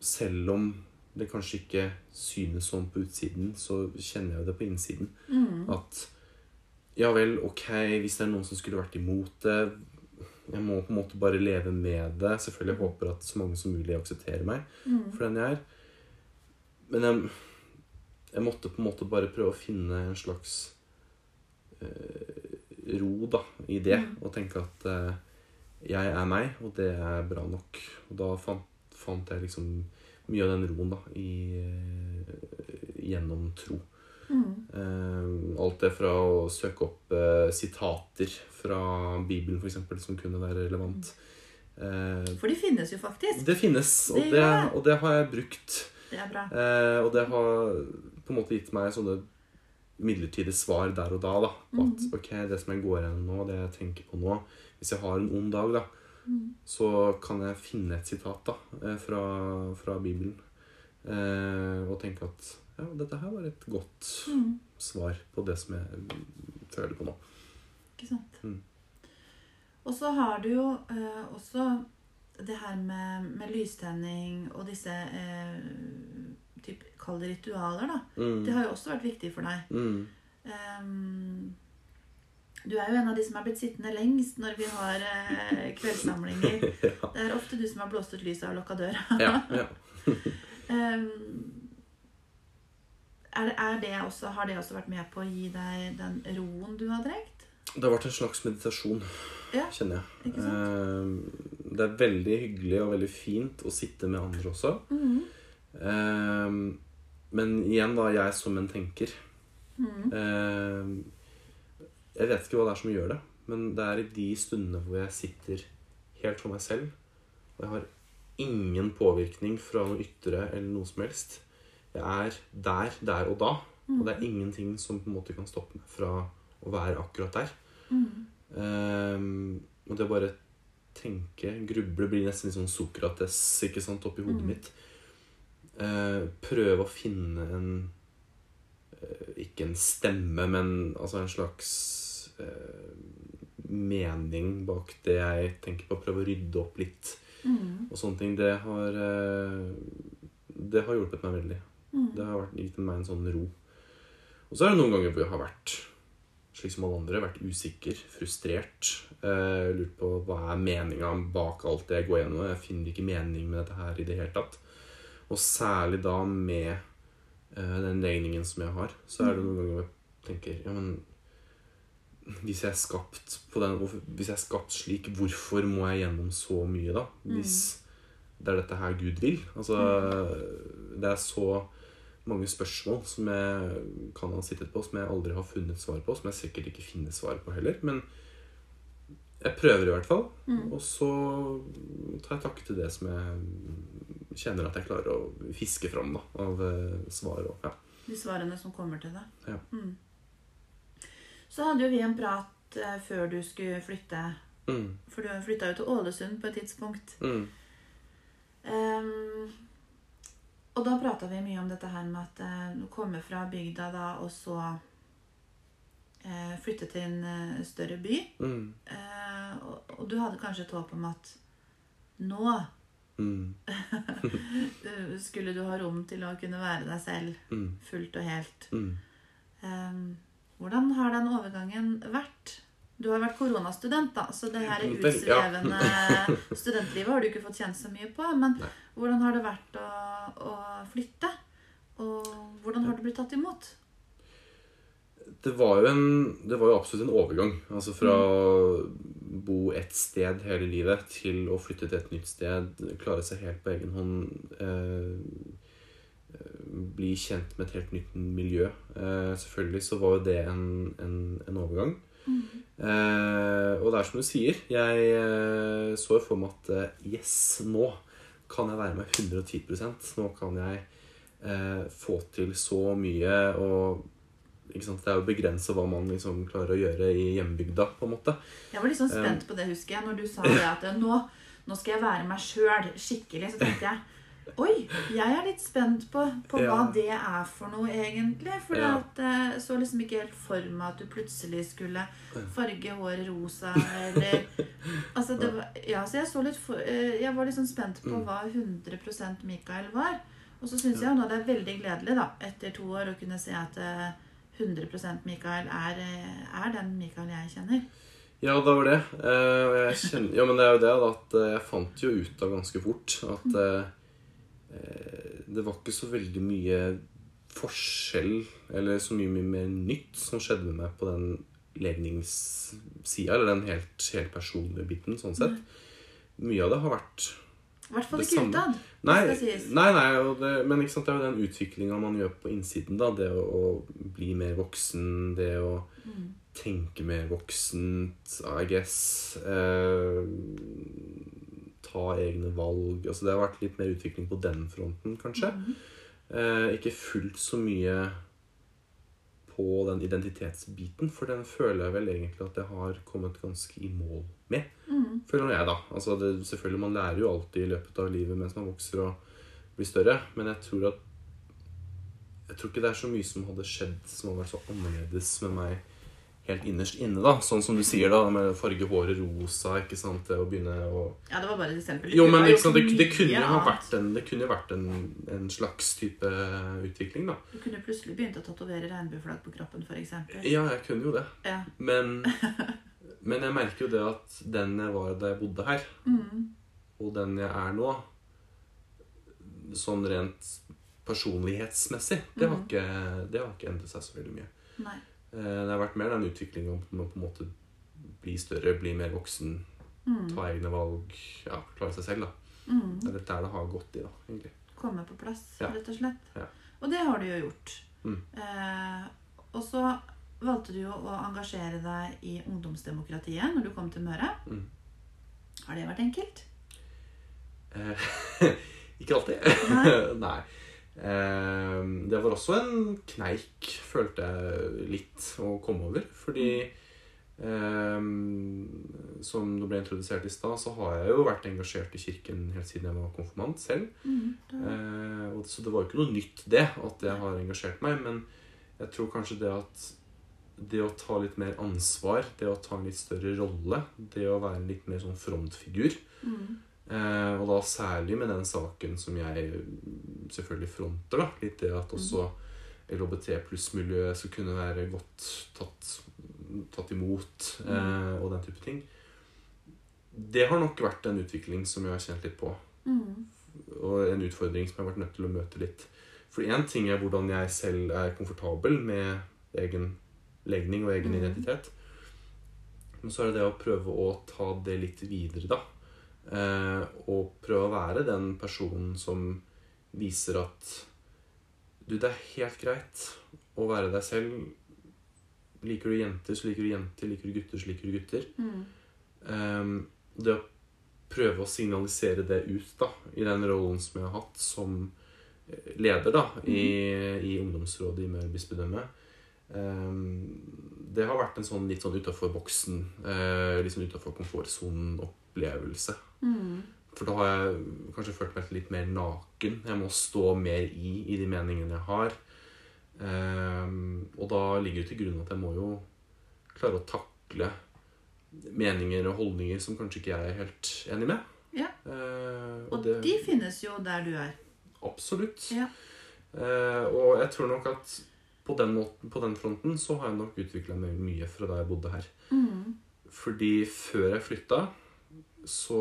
Speaker 2: selv om det kanskje ikke synes sånn på utsiden, så kjenner jeg jo det på innsiden.
Speaker 1: Mm.
Speaker 2: At ja vel, ok, hvis det er noen som skulle vært imot det Jeg må på en måte bare leve med det. Selvfølgelig jeg håper at så mange som mulig aksepterer meg
Speaker 1: Mm.
Speaker 2: for den jeg er. Men jeg, jeg måtte på en måte bare prøve å finne en slags eh, ro da, i det.
Speaker 1: Mm.
Speaker 2: Og tenke at eh, jeg er meg, og det er bra nok. Og da fant, fant jeg liksom mye av den roen da, i, eh, gjennom tro.
Speaker 1: Mm.
Speaker 2: Eh, alt det fra å søke opp eh, sitater fra Bibelen, eksempel, som kunne være relevant. Eh,
Speaker 1: For de finnes jo faktisk.
Speaker 2: det finnes, og
Speaker 1: Det
Speaker 2: det,
Speaker 1: det.
Speaker 2: og det har jeg brukt.
Speaker 1: Det er bra.
Speaker 2: Eh, og det har på en måte gitt meg sånne midlertidige svar der og da. da på At
Speaker 1: Mhm.
Speaker 2: ok, det som jeg går gjennom nå, det jeg tenker på nå Hvis jeg har en ond dag, da,
Speaker 1: Mm.
Speaker 2: så kan jeg finne et sitat da eh, fra, fra Bibelen. Eh, og tenke at ja, dette her var et godt
Speaker 1: Mm.
Speaker 2: svar på det som jeg føler på nå.
Speaker 1: Ikke sant.
Speaker 2: Mm.
Speaker 1: Og så har du jo eh, også det her med, med lystenning og disse eh, typ, Kall det ritualer, da.
Speaker 2: Mm.
Speaker 1: Det har jo også vært viktig for deg.
Speaker 2: Mm.
Speaker 1: Um, du er jo en av de som er blitt sittende lengst når vi har eh, kveldssamlinger. <laughs>
Speaker 2: ja.
Speaker 1: Det er ofte du som har blåst ut lyset og lukka døra.
Speaker 2: ja, ja.
Speaker 1: um, <laughs> er, er det også, har det også vært med på å gi deg den roen du har trengt?
Speaker 2: Det har vært en slags meditasjon,
Speaker 1: Ja,
Speaker 2: kjenner jeg.
Speaker 1: ikke?
Speaker 2: Eh, det er veldig hyggelig og veldig fint å sitte med andre også.
Speaker 1: Mhm.
Speaker 2: Eh, men igjen, da, jeg som en tenker
Speaker 1: mm.
Speaker 2: eh, Jeg vet ikke hva det er som gjør det, men det er i de stundene hvor jeg sitter helt for meg selv, og jeg har ingen påvirkning fra noe ytre eller noe som helst. Jeg er der, der og da, og det er ingenting som på en måte kan stoppe meg fra å være akkurat der.
Speaker 1: Mm.
Speaker 2: Eh, og det å bare tenke, gruble, blir nesten litt sånn Sokrates ikke sant, oppi hodet
Speaker 1: Mm.
Speaker 2: mitt. Eh, prøve å finne en eh, Ikke en stemme, men altså en slags eh, mening bak det jeg tenker på. Prøve å rydde opp litt
Speaker 1: mm.
Speaker 2: og sånne ting. Det har Det har hjulpet meg veldig.
Speaker 1: Mm.
Speaker 2: Det har vært, gitt meg en sånn ro. Og så er det noen ganger hvor jeg har vært slik som alle andre, vært usikker, frustrert. Eh, lurt på hva er meninga bak alt det jeg går gjennom. Jeg finner ikke mening med dette her i det hele tatt. Og særlig da med uh, den legningen som jeg har, så er det noen ganger jeg tenker Ja, men hvis jeg er skapt på den Hvis jeg er skapt slik, hvorfor må jeg gjennom så mye, da? Hvis det er dette her Gud vil. Altså, det er så mange spørsmål som jeg kan ha sittet på, som jeg aldri har funnet svar på, som jeg sikkert ikke finner svar på heller. Men jeg prøver i hvert fall.
Speaker 1: Mm.
Speaker 2: Og så tar jeg takke til det som jeg kjenner at jeg klarer å fiske fram da, av eh, svar. Og, ja.
Speaker 1: De svarene som kommer til deg.
Speaker 2: Ja.
Speaker 1: Mm. Så hadde jo vi en prat eh, før du skulle flytte.
Speaker 2: Mm,
Speaker 1: For du flytta jo til Ålesund på et tidspunkt.
Speaker 2: mm,
Speaker 1: Ehm, og da prata vi mye om dette her med at eh, du kommer fra bygda da, og så flytte til en eh, større by.
Speaker 2: Mm.
Speaker 1: Eh, og, og du hadde kanskje et håp om at nå
Speaker 2: Mm. <laughs>
Speaker 1: eh, skulle du ha rom til å kunne være deg selv
Speaker 2: Mm.
Speaker 1: fullt og helt.
Speaker 2: Mm.
Speaker 1: Eh, hvordan har den overgangen vært? Du har vært koronastudent, da, så det her <laughs>
Speaker 2: utsvevende ja. <laughs>
Speaker 1: studentlivet har du ikke fått kjent så mye på. Men
Speaker 2: Nei.
Speaker 1: hvordan har det vært å, å flytte? Og hvordan har du blitt tatt imot?
Speaker 2: Det var jo en Det var jo absolutt en overgang. Altså fra å bo ett sted hele livet til å flytte til et nytt sted, klare seg helt på egen hånd. Eh, eh, bli kjent med et helt nytt miljø. Eh, selvfølgelig så var jo det en, en, en overgang. Eh, og det er som du sier, jeg eh, så for meg at eh, yes, nå kan jeg være med 110% Nå kan jeg eh, få til så mye. og ikke sant? Det er jo begrensa hva man liksom klarer å gjøre i hjembygda. på en måte.
Speaker 1: Jeg var litt sånn spent på det, husker jeg, når du sa det at nå, nå skal jeg være meg sjøl skikkelig. Så tenkte jeg Oi, jeg er litt spent på, på hva
Speaker 2: Ja.
Speaker 1: det er for noe, egentlig. For
Speaker 2: Ja.
Speaker 1: jeg så liksom ikke helt for meg at du plutselig skulle farge håret rosa, eller <laughs> Altså, det var Ja, så jeg så litt for, eh, Jeg var sånn spent på
Speaker 2: Mm.
Speaker 1: hva 100 Mikael var. Og så syns jeg jo nå det er veldig gledelig, da, etter to år, å kunne se at eh, 100% Mikael er, eh, er den Mikael jeg kjenner.
Speaker 2: Ja, det var det. Eh, kjenner, ja, men det er jo det at eh, jeg fant jo ut av ganske fort at eh, det var ikke så veldig mye forskjell, eller så mye, mye mer nytt som skjedde med meg på den legningssida, eller den helt, helt personlige biten, sånn sett. Mye av det har vært
Speaker 1: I hvert fall ikke
Speaker 2: samme.
Speaker 1: utad.
Speaker 2: Nei, nei, nei det, men ikke sant, det er jo den utviklinga man gjør på innsiden. da, Det å, å bli mer voksen, det å
Speaker 1: Mm.
Speaker 2: tenke mer voksent, I guess. Eh, ta egne valg. altså Det har vært litt mer utvikling på den fronten, kanskje.
Speaker 1: Mm.
Speaker 2: Eh, ikke fullt så mye på den identitetsbiten, for den føler jeg vel egentlig at jeg har kommet ganske i mål med.
Speaker 1: Mm.
Speaker 2: Føler jeg, da. Altså det, selvfølgelig, Man lærer jo alltid i løpet av livet mens man vokser og blir større, men jeg tror at Jeg tror ikke det er så mye som hadde skjedd som hadde vært så annerledes med meg helt innerst inne. da Sånn som du sier, da, med farge håret rosa. ikke sant, det Å begynne å
Speaker 1: Ja, det var bare et eksempel.
Speaker 2: Jo, men sant, det, det kunne ha vært en, det kunne vært en, en slags type utvikling, da.
Speaker 1: Du kunne plutselig begynt å tatovere regnbueflagg på kroppen, f.eks.
Speaker 2: Ja, jeg kunne jo det.
Speaker 1: Ja.
Speaker 2: Men, <laughs> men jeg merker jo det at den jeg var da jeg bodde her,
Speaker 1: Mm.
Speaker 2: og den jeg er nå, sånn rent personlighetsmessig, det har
Speaker 1: Mhm.
Speaker 2: ikke, det har ikke endret seg så veldig mye.
Speaker 1: Nei.
Speaker 2: Eh, Det har vært mer den utviklinga med å på en måte bli større, bli mer voksen,
Speaker 1: Mm.
Speaker 2: ta egne valg, ja, klare seg selv. da.
Speaker 1: Mm.
Speaker 2: Det er litt der det har gått i, da, egentlig.
Speaker 1: Komme på plass,
Speaker 2: Ja.
Speaker 1: rett og slett.
Speaker 2: Ja.
Speaker 1: Og det har du jo gjort.
Speaker 2: Mm.
Speaker 1: Eh, og så valgte du jo å engasjere deg i ungdomsdemokratiet når du kom til Møre.
Speaker 2: Mm.
Speaker 1: Har det vært enkelt?
Speaker 2: Eh, <laughs> ikke alltid.
Speaker 1: Nei. <laughs>
Speaker 2: Nei. Eh, det var også en kneik, følte jeg litt, å komme over. Fordi eh, som det ble introdusert i stad, så har jeg jo vært engasjert i kirken helt siden jeg var konfirmant selv.
Speaker 1: Mm. det
Speaker 2: Eh, og, så det var jo ikke noe nytt det, at jeg har engasjert meg. Men jeg tror kanskje det at det å ta litt mer ansvar, det å ta en litt større rolle, det å være en litt mer sånn frontfigur
Speaker 1: Mm.
Speaker 2: Eh, og da særlig med den saken som jeg mm, selvfølgelig fronter. da, Litt det at også LHBT pluss-miljøet skal kunne være godt tatt, tatt imot, eh, og den type ting. Det har nok vært en utvikling som jeg har kjent litt på.
Speaker 1: Mm.
Speaker 2: Og en utfordring som jeg har vært nødt til å møte litt. For én ting er hvordan jeg selv er komfortabel med egen legning og egen
Speaker 1: mm.
Speaker 2: identitet. Men så er det det å prøve å ta det litt videre, da. Eh, og prøve å være den personen som viser at du, det er helt greit å være deg selv. Liker du jenter, så liker du jenter. Liker du gutter, så liker du gutter.
Speaker 1: Mm.
Speaker 2: Det å prøve å signalisere det ut da, i den rollen som jeg har hatt som eh, leder da, i, i ungdomsrådet i Møre bispedømme, Um, det har vært en sånn litt sånn utafor boksen, uh, litt sånn utafor komfortsonen-opplevelse.
Speaker 1: Mm.
Speaker 2: For da har jeg kanskje følt meg litt mer naken. Jeg må stå mer i i de meningene jeg har. Um, og da ligger det til grunn at jeg må jo klare å takle meninger og holdninger som kanskje ikke jeg er helt enig med.
Speaker 1: Ja.
Speaker 2: Uh,
Speaker 1: Og
Speaker 2: det-
Speaker 1: de finnes jo der du er.
Speaker 2: Absolutt.
Speaker 1: Ja.
Speaker 2: Uh, og jeg tror nok at på den, måten, på den fronten så har jeg nok utvikla meg mye fra da jeg bodde her.
Speaker 1: Mm.
Speaker 2: Fordi før jeg flytta, så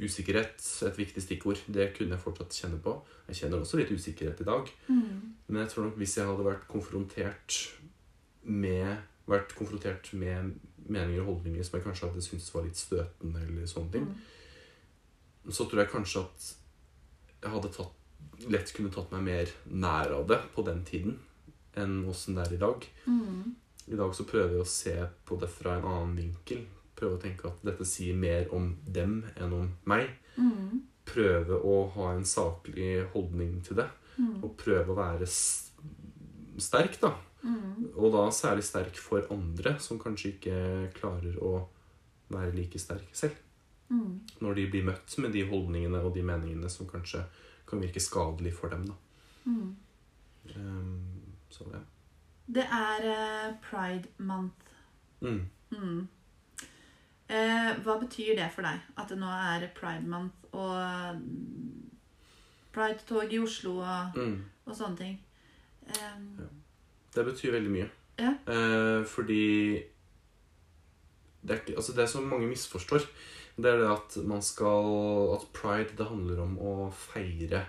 Speaker 2: Usikkerhet, et viktig stikkord. Det kunne jeg fortsatt kjenne på. Jeg kjenner også litt usikkerhet i dag.
Speaker 1: Mm.
Speaker 2: Men jeg tror nok hvis jeg hadde vært konfrontert med vært konfrontert med meninger og holdninger som jeg kanskje hadde syntes var litt støtende, eller sånne ting,
Speaker 1: Mm.
Speaker 2: så tror jeg kanskje at jeg hadde tatt, lett kunne tatt meg mer nær av det på den tiden enn åssen det er i dag.
Speaker 1: Mm.
Speaker 2: I dag så prøver jeg å se på det fra en annen vinkel. Prøve å tenke at dette sier mer om dem enn om meg.
Speaker 1: Mm.
Speaker 2: Prøve å ha en saklig holdning til det.
Speaker 1: Mm.
Speaker 2: Og prøve å være sterk, da.
Speaker 1: Mm.
Speaker 2: Og da særlig sterk for andre som kanskje ikke klarer å være like sterk selv.
Speaker 1: Mm.
Speaker 2: Når de blir møtt med de holdningene og de meningene som kanskje kan virke skadelig for dem. da.
Speaker 1: Mm.
Speaker 2: Ehm, så ja.
Speaker 1: Det er uh, pride month.
Speaker 2: Mm.
Speaker 1: Eh, hva betyr det for deg at det nå er pride month og mm, pride-tog i Oslo og,
Speaker 2: Mm.
Speaker 1: og sånne ting? Eh,
Speaker 2: Det betyr veldig mye.
Speaker 1: Ja.
Speaker 2: Eh, fordi det er, ikke, altså det som mange misforstår, det er det at man skal At pride det handler om å feire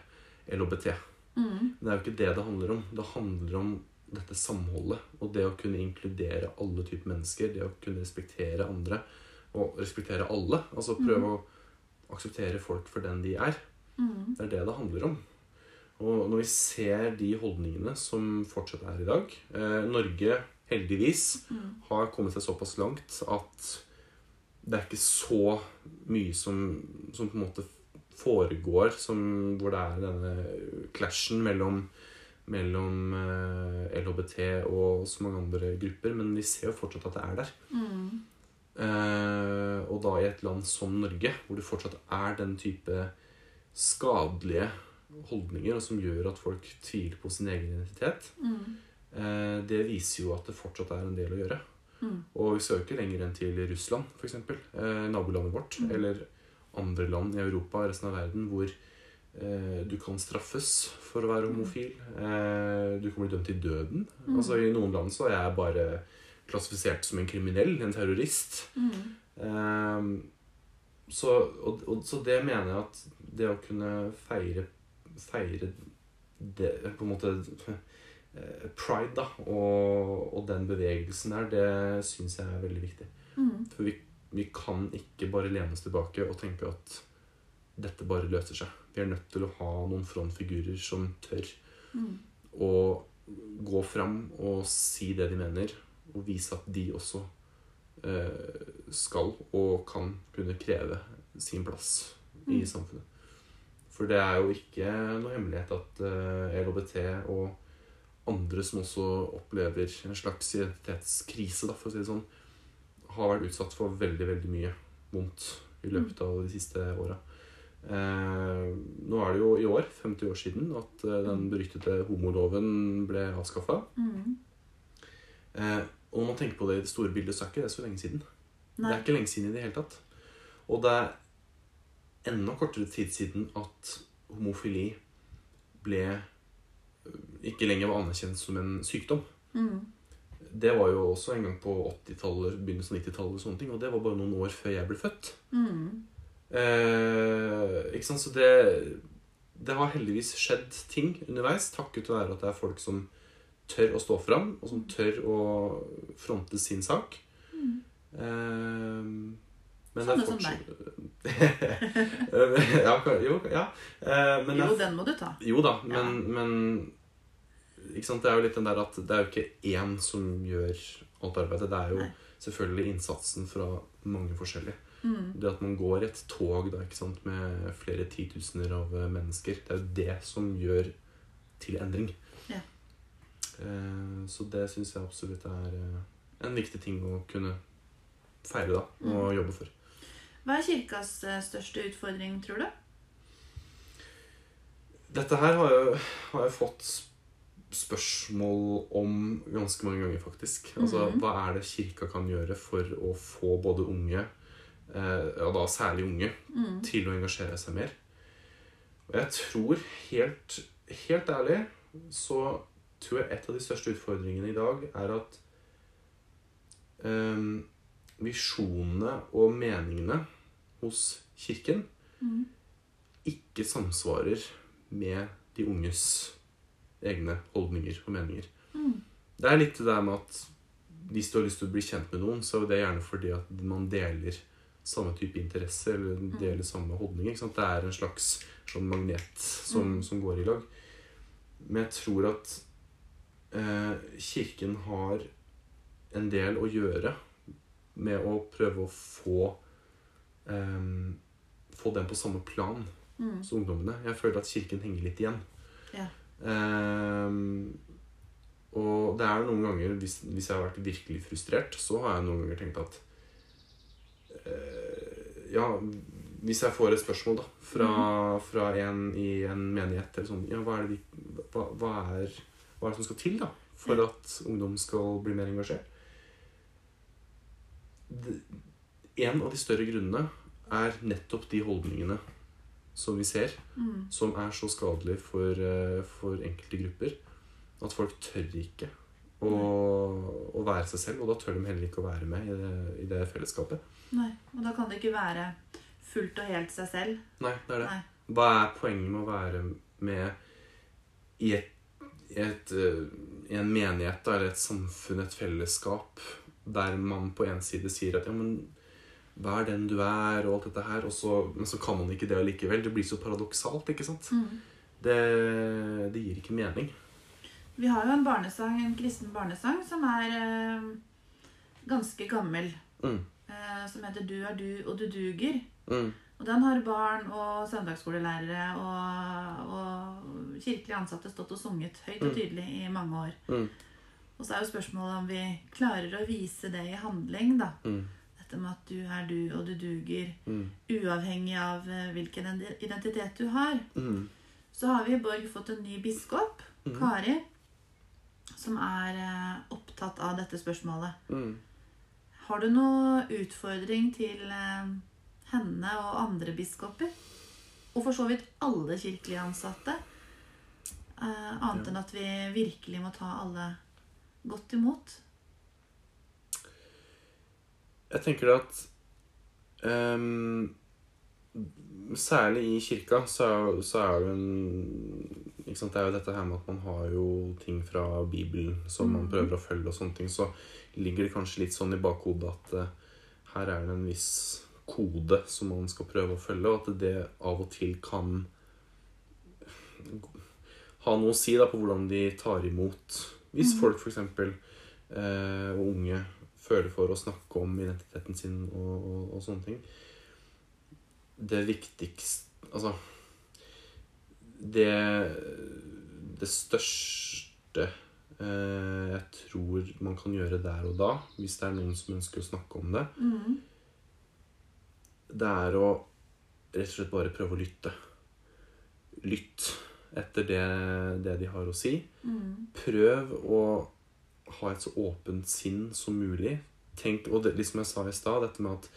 Speaker 2: LHBT.
Speaker 1: mm.
Speaker 2: Det er jo ikke det det handler om. Det handler om dette samholdet og det å kunne inkludere alle typer mennesker. Det å kunne respektere andre og respektere alle. Altså prøve å akseptere folk for den de er.
Speaker 1: Mm.
Speaker 2: Det er det det handler om. Og når vi ser de holdningene som fortsatt er i dag eh, Norge, heldigvis,
Speaker 1: Mm.
Speaker 2: har kommet seg såpass langt at det er ikke så mye som, som på en måte foregår som, hvor det er denne clashen mellom, mellom eh, LHBT og så mange andre grupper. Men vi ser jo fortsatt at det er der.
Speaker 1: Mm.
Speaker 2: Eh, og da i et land som Norge, hvor det fortsatt er den type skadelige holdninger, og som gjør at folk tviler på sin egen identitet,
Speaker 1: Mm.
Speaker 2: eh, det viser jo at det fortsatt er en del å gjøre.
Speaker 1: Mm.
Speaker 2: Og vi skal jo ikke lenger enn til Russland, f.eks. Eh, nabolandet vårt.
Speaker 1: Mm.
Speaker 2: Eller andre land i Europa og resten av verden hvor eh, du kan straffes for å være homofil. Eh, du kan bli dømt til døden.
Speaker 1: Mm.
Speaker 2: Altså I noen land så er jeg bare klassifisert som en kriminell, en terrorist.
Speaker 1: Mm.
Speaker 2: Um, så, og, og, så det mener jeg at det å kunne feire, feire det, på en måte eh, Pride, da, og, og den bevegelsen der, det syns jeg er veldig viktig.
Speaker 1: Mm.
Speaker 2: For vi, vi kan ikke bare lene oss tilbake og tenke at dette bare løser seg. Vi er nødt til å ha noen frontfigurer som tør
Speaker 1: Mm.
Speaker 2: å gå fram og si det de mener, og vise at de også eh, skal og kan kunne kreve sin plass i
Speaker 1: Mm.
Speaker 2: samfunnet. For det er jo ikke noe hemmelighet at eh, LHBT og andre som også opplever en slags identitetskrise, for å si det sånn, har vært utsatt for veldig, veldig mye vondt i løpet av de siste åra. Eh, nå er det jo i år, 50 år siden, at eh, den beryktede homoloven ble avskaffa.
Speaker 1: Mm.
Speaker 2: Eh, og når man tenker på det i det store bildet, så er ikke det så lenge siden. Det er ikke lenge siden i det hele tatt. Og det er enda kortere tid siden at homofili ble ikke lenger var anerkjent som en sykdom.
Speaker 1: Mm.
Speaker 2: Det var jo også en gang på 80-tallet, begynnelsen av 90-tallet, og sånne ting, og det var bare noen år før jeg ble født.
Speaker 1: Mm.
Speaker 2: Eh, ikke sant? Så det, det har heldigvis skjedd ting underveis, takket være at det er folk som tør å stå fram, og som tør å fronte sin sak.
Speaker 1: Mm.
Speaker 2: Uh, men
Speaker 1: Sånne som
Speaker 2: deg. ja, jo, ja. Uh, men det er
Speaker 1: den må du ta.
Speaker 2: jo da, men,
Speaker 1: Ja.
Speaker 2: men ikke sant? det er jo litt den der at det er jo ikke én som gjør alt arbeidet. Det er jo
Speaker 1: Nei.
Speaker 2: selvfølgelig innsatsen fra mange forskjellige.
Speaker 1: Mm.
Speaker 2: Det at man går et tog da, ikke sant? med flere titusener av mennesker, det er jo det som gjør til endring. Eh, så det syns jeg absolutt er eh, en viktig ting å kunne feire da, og
Speaker 1: Mm.
Speaker 2: jobbe for.
Speaker 1: Hva er kirkas eh, største utfordring, tror du?
Speaker 2: Dette her har jeg, har jeg fått spørsmål om ganske mange ganger, faktisk. Altså,
Speaker 1: Mhm.
Speaker 2: Hva er det kirka kan gjøre for å få både unge, eh, ja da særlig unge,
Speaker 1: Mm.
Speaker 2: til å engasjere seg mer? Og jeg tror helt, helt ærlig så tror jeg et av de største utfordringene i dag er at um, visjonene og meningene hos kirken
Speaker 1: Mm.
Speaker 2: ikke samsvarer med de unges egne holdninger og meninger.
Speaker 1: Mm.
Speaker 2: Det er litt det der med at hvis du har lyst til å bli kjent med noen, så er det gjerne fordi at man deler samme type interesse eller deler samme holdninger. Det er en slags sånn magnet som,
Speaker 1: Mm.
Speaker 2: som går i lag. Men jeg tror at Kirken har en del å gjøre med å prøve å få eh, få dem på samme plan
Speaker 1: Mm.
Speaker 2: som ungdommene. Jeg føler at Kirken henger litt igjen.
Speaker 1: Ja.
Speaker 2: Ehm, og det er noen ganger, hvis, hvis jeg har vært virkelig frustrert, så har jeg noen ganger tenkt at eh, Ja, hvis jeg får et spørsmål da fra, fra en i en menighet eller sånn Ja, hva er det, vi, hva, hva, er, hva er det som skal til da for at ungdom skal bli mer engasjert? En av de større grunnene er nettopp de holdningene som vi ser,
Speaker 1: Mm.
Speaker 2: som er så skadelige for, eh, for enkelte grupper. At folk tør ikke å, å være seg selv, og da tør de heller ikke å være med i det, i det fellesskapet.
Speaker 1: Nei. Og da kan det ikke være fullt og helt seg selv.
Speaker 2: Nei, det er det.
Speaker 1: Nei.
Speaker 2: Hva er poenget med å være med i, et, et, eh, en menighet da, eller et samfunn, et fellesskap, der man på en side sier at ja, men vær den du er, og alt dette her, så, men så kan man ikke det allikevel. Det blir så paradoksalt, ikke sant?
Speaker 1: Mm.
Speaker 2: Det, det gir ikke mening.
Speaker 1: Vi har jo en barnesang, en kristen barnesang som er eh, ganske gammel.
Speaker 2: Mm.
Speaker 1: Eh, som heter 'Du er du, og du duger'.
Speaker 2: Mm.
Speaker 1: Og den har barn og søndagsskolelærere og, og kirkelige ansatte stått og sunget høyt og
Speaker 2: Mm.
Speaker 1: tydelig i mange år.
Speaker 2: Mm.
Speaker 1: Og så er jo spørsmålet om vi klarer å vise det i handling, da.
Speaker 2: Mm.
Speaker 1: Dette med at du er du, og du duger,
Speaker 2: Mm.
Speaker 1: uavhengig av eh, hvilken identitet du har.
Speaker 2: Mm.
Speaker 1: Så har vi i Borg fått en ny biskop,
Speaker 2: Mhm.
Speaker 1: Kari, som er eh, opptatt av dette spørsmålet.
Speaker 2: Mm.
Speaker 1: Har du noe utfordring til eh, henne og andre biskoper? Og for så vidt alle kirkelige ansatte? Eh, annet
Speaker 2: Ja.
Speaker 1: enn at vi virkelig må ta alle godt imot?
Speaker 2: Jeg tenker at um, Særlig i kirka så så er det en sant, Det er jo dette her med at man har jo ting fra Bibelen som man
Speaker 1: Mhm.
Speaker 2: prøver å følge, og sånne ting. Så ligger det kanskje litt sånn i bakhodet at uh, her er det en viss kode som man skal prøve å følge, og at det av og til kan ha noe å si da, på hvordan de tar imot Hvis
Speaker 1: mm.
Speaker 2: folk f.eks. Eh, og unge føler for å snakke om identiteten sin og, og, og sånne ting. Det viktigste Altså Det, det største eh, jeg tror man kan gjøre der og da, hvis det er noen som ønsker å snakke om det,
Speaker 1: mm.
Speaker 2: det er å rett og slett bare prøve å lytte. Lytt etter det, det de har å si.
Speaker 1: Mm.
Speaker 2: Prøv å ha et så åpent sinn som mulig. Tenk, og det, liksom jeg sa i stad, dette med at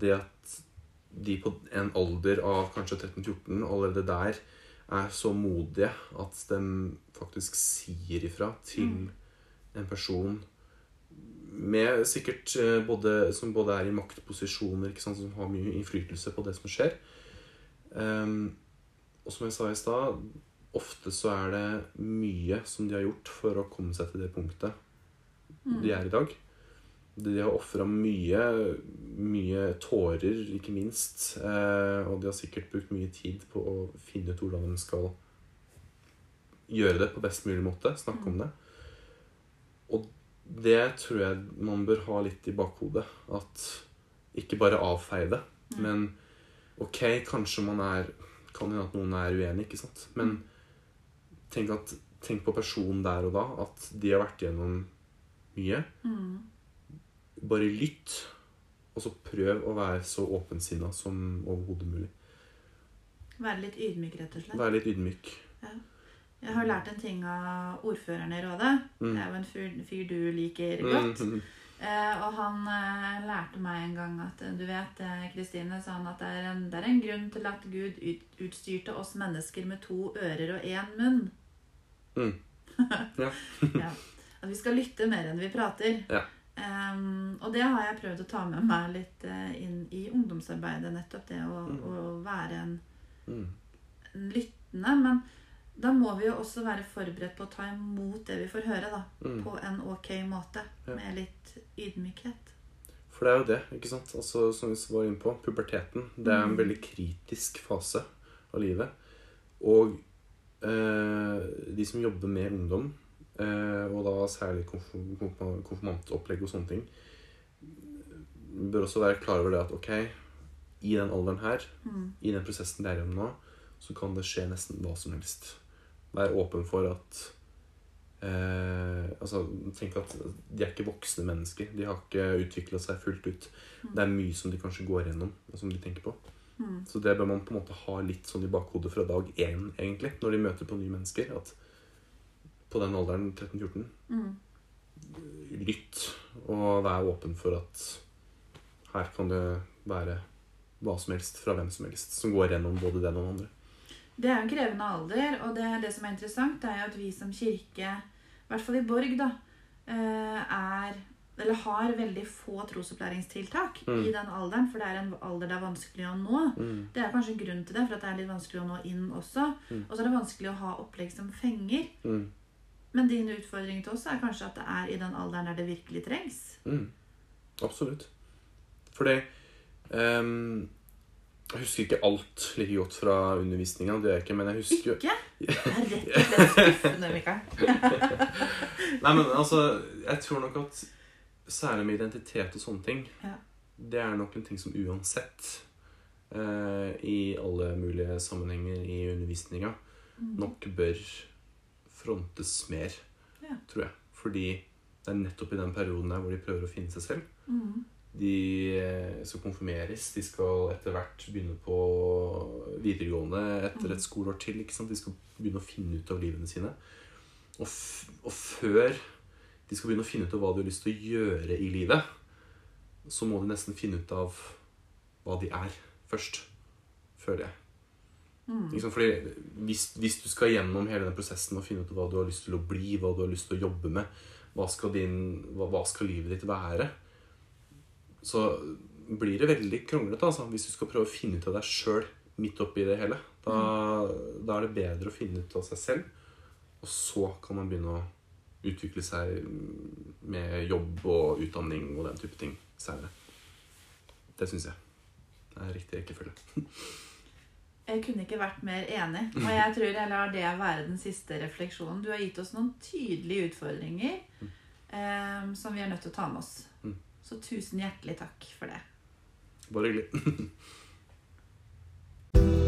Speaker 2: det at de på en alder av kanskje 13-14 allerede der er så modige at de faktisk sier ifra til
Speaker 1: Mm.
Speaker 2: en person med sikkert eh, både, som både er i maktposisjoner, sant, som har mye innflytelse på det som skjer. Um, og som jeg sa i stad, ofte så er det mye som de har gjort for å komme seg til det punktet
Speaker 1: Mm.
Speaker 2: de er i dag. De har ofra mye, mye tårer, ikke minst. Eh, og de har sikkert brukt mye tid på å finne ut hvordan de skal gjøre det på best mulig måte. Snakke om det. Og det tror jeg man bør ha litt i bakhodet. At ikke bare avfeie det,
Speaker 1: Mm.
Speaker 2: men ok, kanskje man er Kan hende at noen er uenig, ikke sant? Men tenk, at, tenk på personen der og da. At de har vært gjennom mye.
Speaker 1: Mm.
Speaker 2: Bare lytt, og så prøv å være så åpensinna som overhodet mulig.
Speaker 1: Være litt ydmyk, rett og slett.
Speaker 2: Være litt ydmyk.
Speaker 1: Jeg har lært en ting av ordføreren i rådet.
Speaker 2: Mm.
Speaker 1: Det er jo en fyr, fyr du liker godt.
Speaker 2: Mm.
Speaker 1: Eh, og han eh, lærte meg en gang at eh, du vet, eh, Kristine, sa han at det er, en, det er en grunn til at Gud ut, utstyrte oss mennesker med to ører og én munn.
Speaker 2: Mm. Ja. <laughs>
Speaker 1: ja. At vi skal lytte mer enn vi prater.
Speaker 2: Ja.
Speaker 1: Um, og det har jeg prøvd å ta med meg litt uh, inn i ungdomsarbeidet. Nettopp det å,
Speaker 2: Mm.
Speaker 1: å være en,
Speaker 2: Mm.
Speaker 1: en lyttende. Men da må vi jo også være forberedt på å ta imot det vi får høre, da.
Speaker 2: Mm.
Speaker 1: På en ok måte.
Speaker 2: Ja.
Speaker 1: Med litt ydmykhet.
Speaker 2: For det er jo det, ikke sant? Altså, som vi var inne på, puberteten. Det er en
Speaker 1: Mm.
Speaker 2: veldig kritisk fase av livet. Og de som jobber med ungdom, eh, og da særlig konfirm- konfirmantopplegg og sånne ting, bør også være klar over det at ok, i den alderen her,
Speaker 1: Mm.
Speaker 2: i den prosessen det er gjennom nå, så kan det skje nesten hva som helst. Vær åpen for at eh, altså, Tenk at de er ikke voksne mennesker. De har ikke utvikla seg fullt ut. Det er mye som de kanskje går gjennom, og som de tenker på.
Speaker 1: Mm.
Speaker 2: Så det bør man på en måte ha litt sånn i bakhodet fra dag én, egentlig, når de møter på nye mennesker. At på den alderen, 13-14,
Speaker 1: Mm.
Speaker 2: lytt og vær åpen for at her kan det være hva som helst fra hvem som helst som går gjennom både den og den andre.
Speaker 1: Det er en krevende alder, og det, det som er interessant, er jo at vi som kirke, i hvert fall i Borg, da, eh, er eller har veldig få trosopplæringstiltak
Speaker 2: Mm.
Speaker 1: i den alderen, for det er en alder det er vanskelig å nå.
Speaker 2: Mm.
Speaker 1: Det er kanskje grunn til det, for det er litt vanskelig å nå inn også.
Speaker 2: Mm.
Speaker 1: Og så er det vanskelig å ha opplegg som fenger.
Speaker 2: Mm.
Speaker 1: Men din utfordring til oss er kanskje at det er i den alderen der det virkelig trengs.
Speaker 2: Mm. Absolutt. Fordi um, Jeg husker ikke alt like godt fra undervisninga, det gjør jeg ikke, men jeg husker
Speaker 1: Ikke? <laughs> Det er rett og slett skuffende, Mikael. <laughs>
Speaker 2: Nei, men altså, jeg tror nok at særlig med identitet og sånne ting,
Speaker 1: Ja.
Speaker 2: det er nok en ting som uansett eh, i alle mulige sammenhenger i undervisninga nok bør frontes mer,
Speaker 1: Ja.
Speaker 2: tror jeg. Fordi det er nettopp i den perioden der hvor de prøver å finne seg selv.
Speaker 1: Mm.
Speaker 2: De eh, skal konfirmeres, de skal etter hvert begynne på videregående etter et skoleår til. De skal begynne å finne ut av livene sine. Og, og før de skal begynne å finne ut av hva de har lyst til å gjøre i livet, så må de nesten finne ut av hva de er først. Føler jeg.
Speaker 1: Mm.
Speaker 2: Liksom. Fordi hvis, hvis du skal gjennom hele den prosessen og finne ut av hva du har lyst til å bli, hva du har lyst til å jobbe med, hva skal, din, hva, hva skal livet ditt være, så blir det veldig kronglete altså, hvis du skal prøve å finne ut av deg sjøl midt oppi det hele. Da, da er det bedre å finne ut av seg selv, og så kan man begynne å utvikle seg med jobb og utdanning og den type ting seinere. Det syns jeg det er riktig rekkefølge. <laughs>
Speaker 1: Jeg kunne ikke vært mer enig. Og jeg tror jeg lar det være den siste refleksjonen. Du har gitt oss noen tydelige utfordringer eh, som vi er nødt til å ta med oss.
Speaker 2: Mm.
Speaker 1: Så tusen hjertelig takk for det.
Speaker 2: Bare hyggelig. <laughs>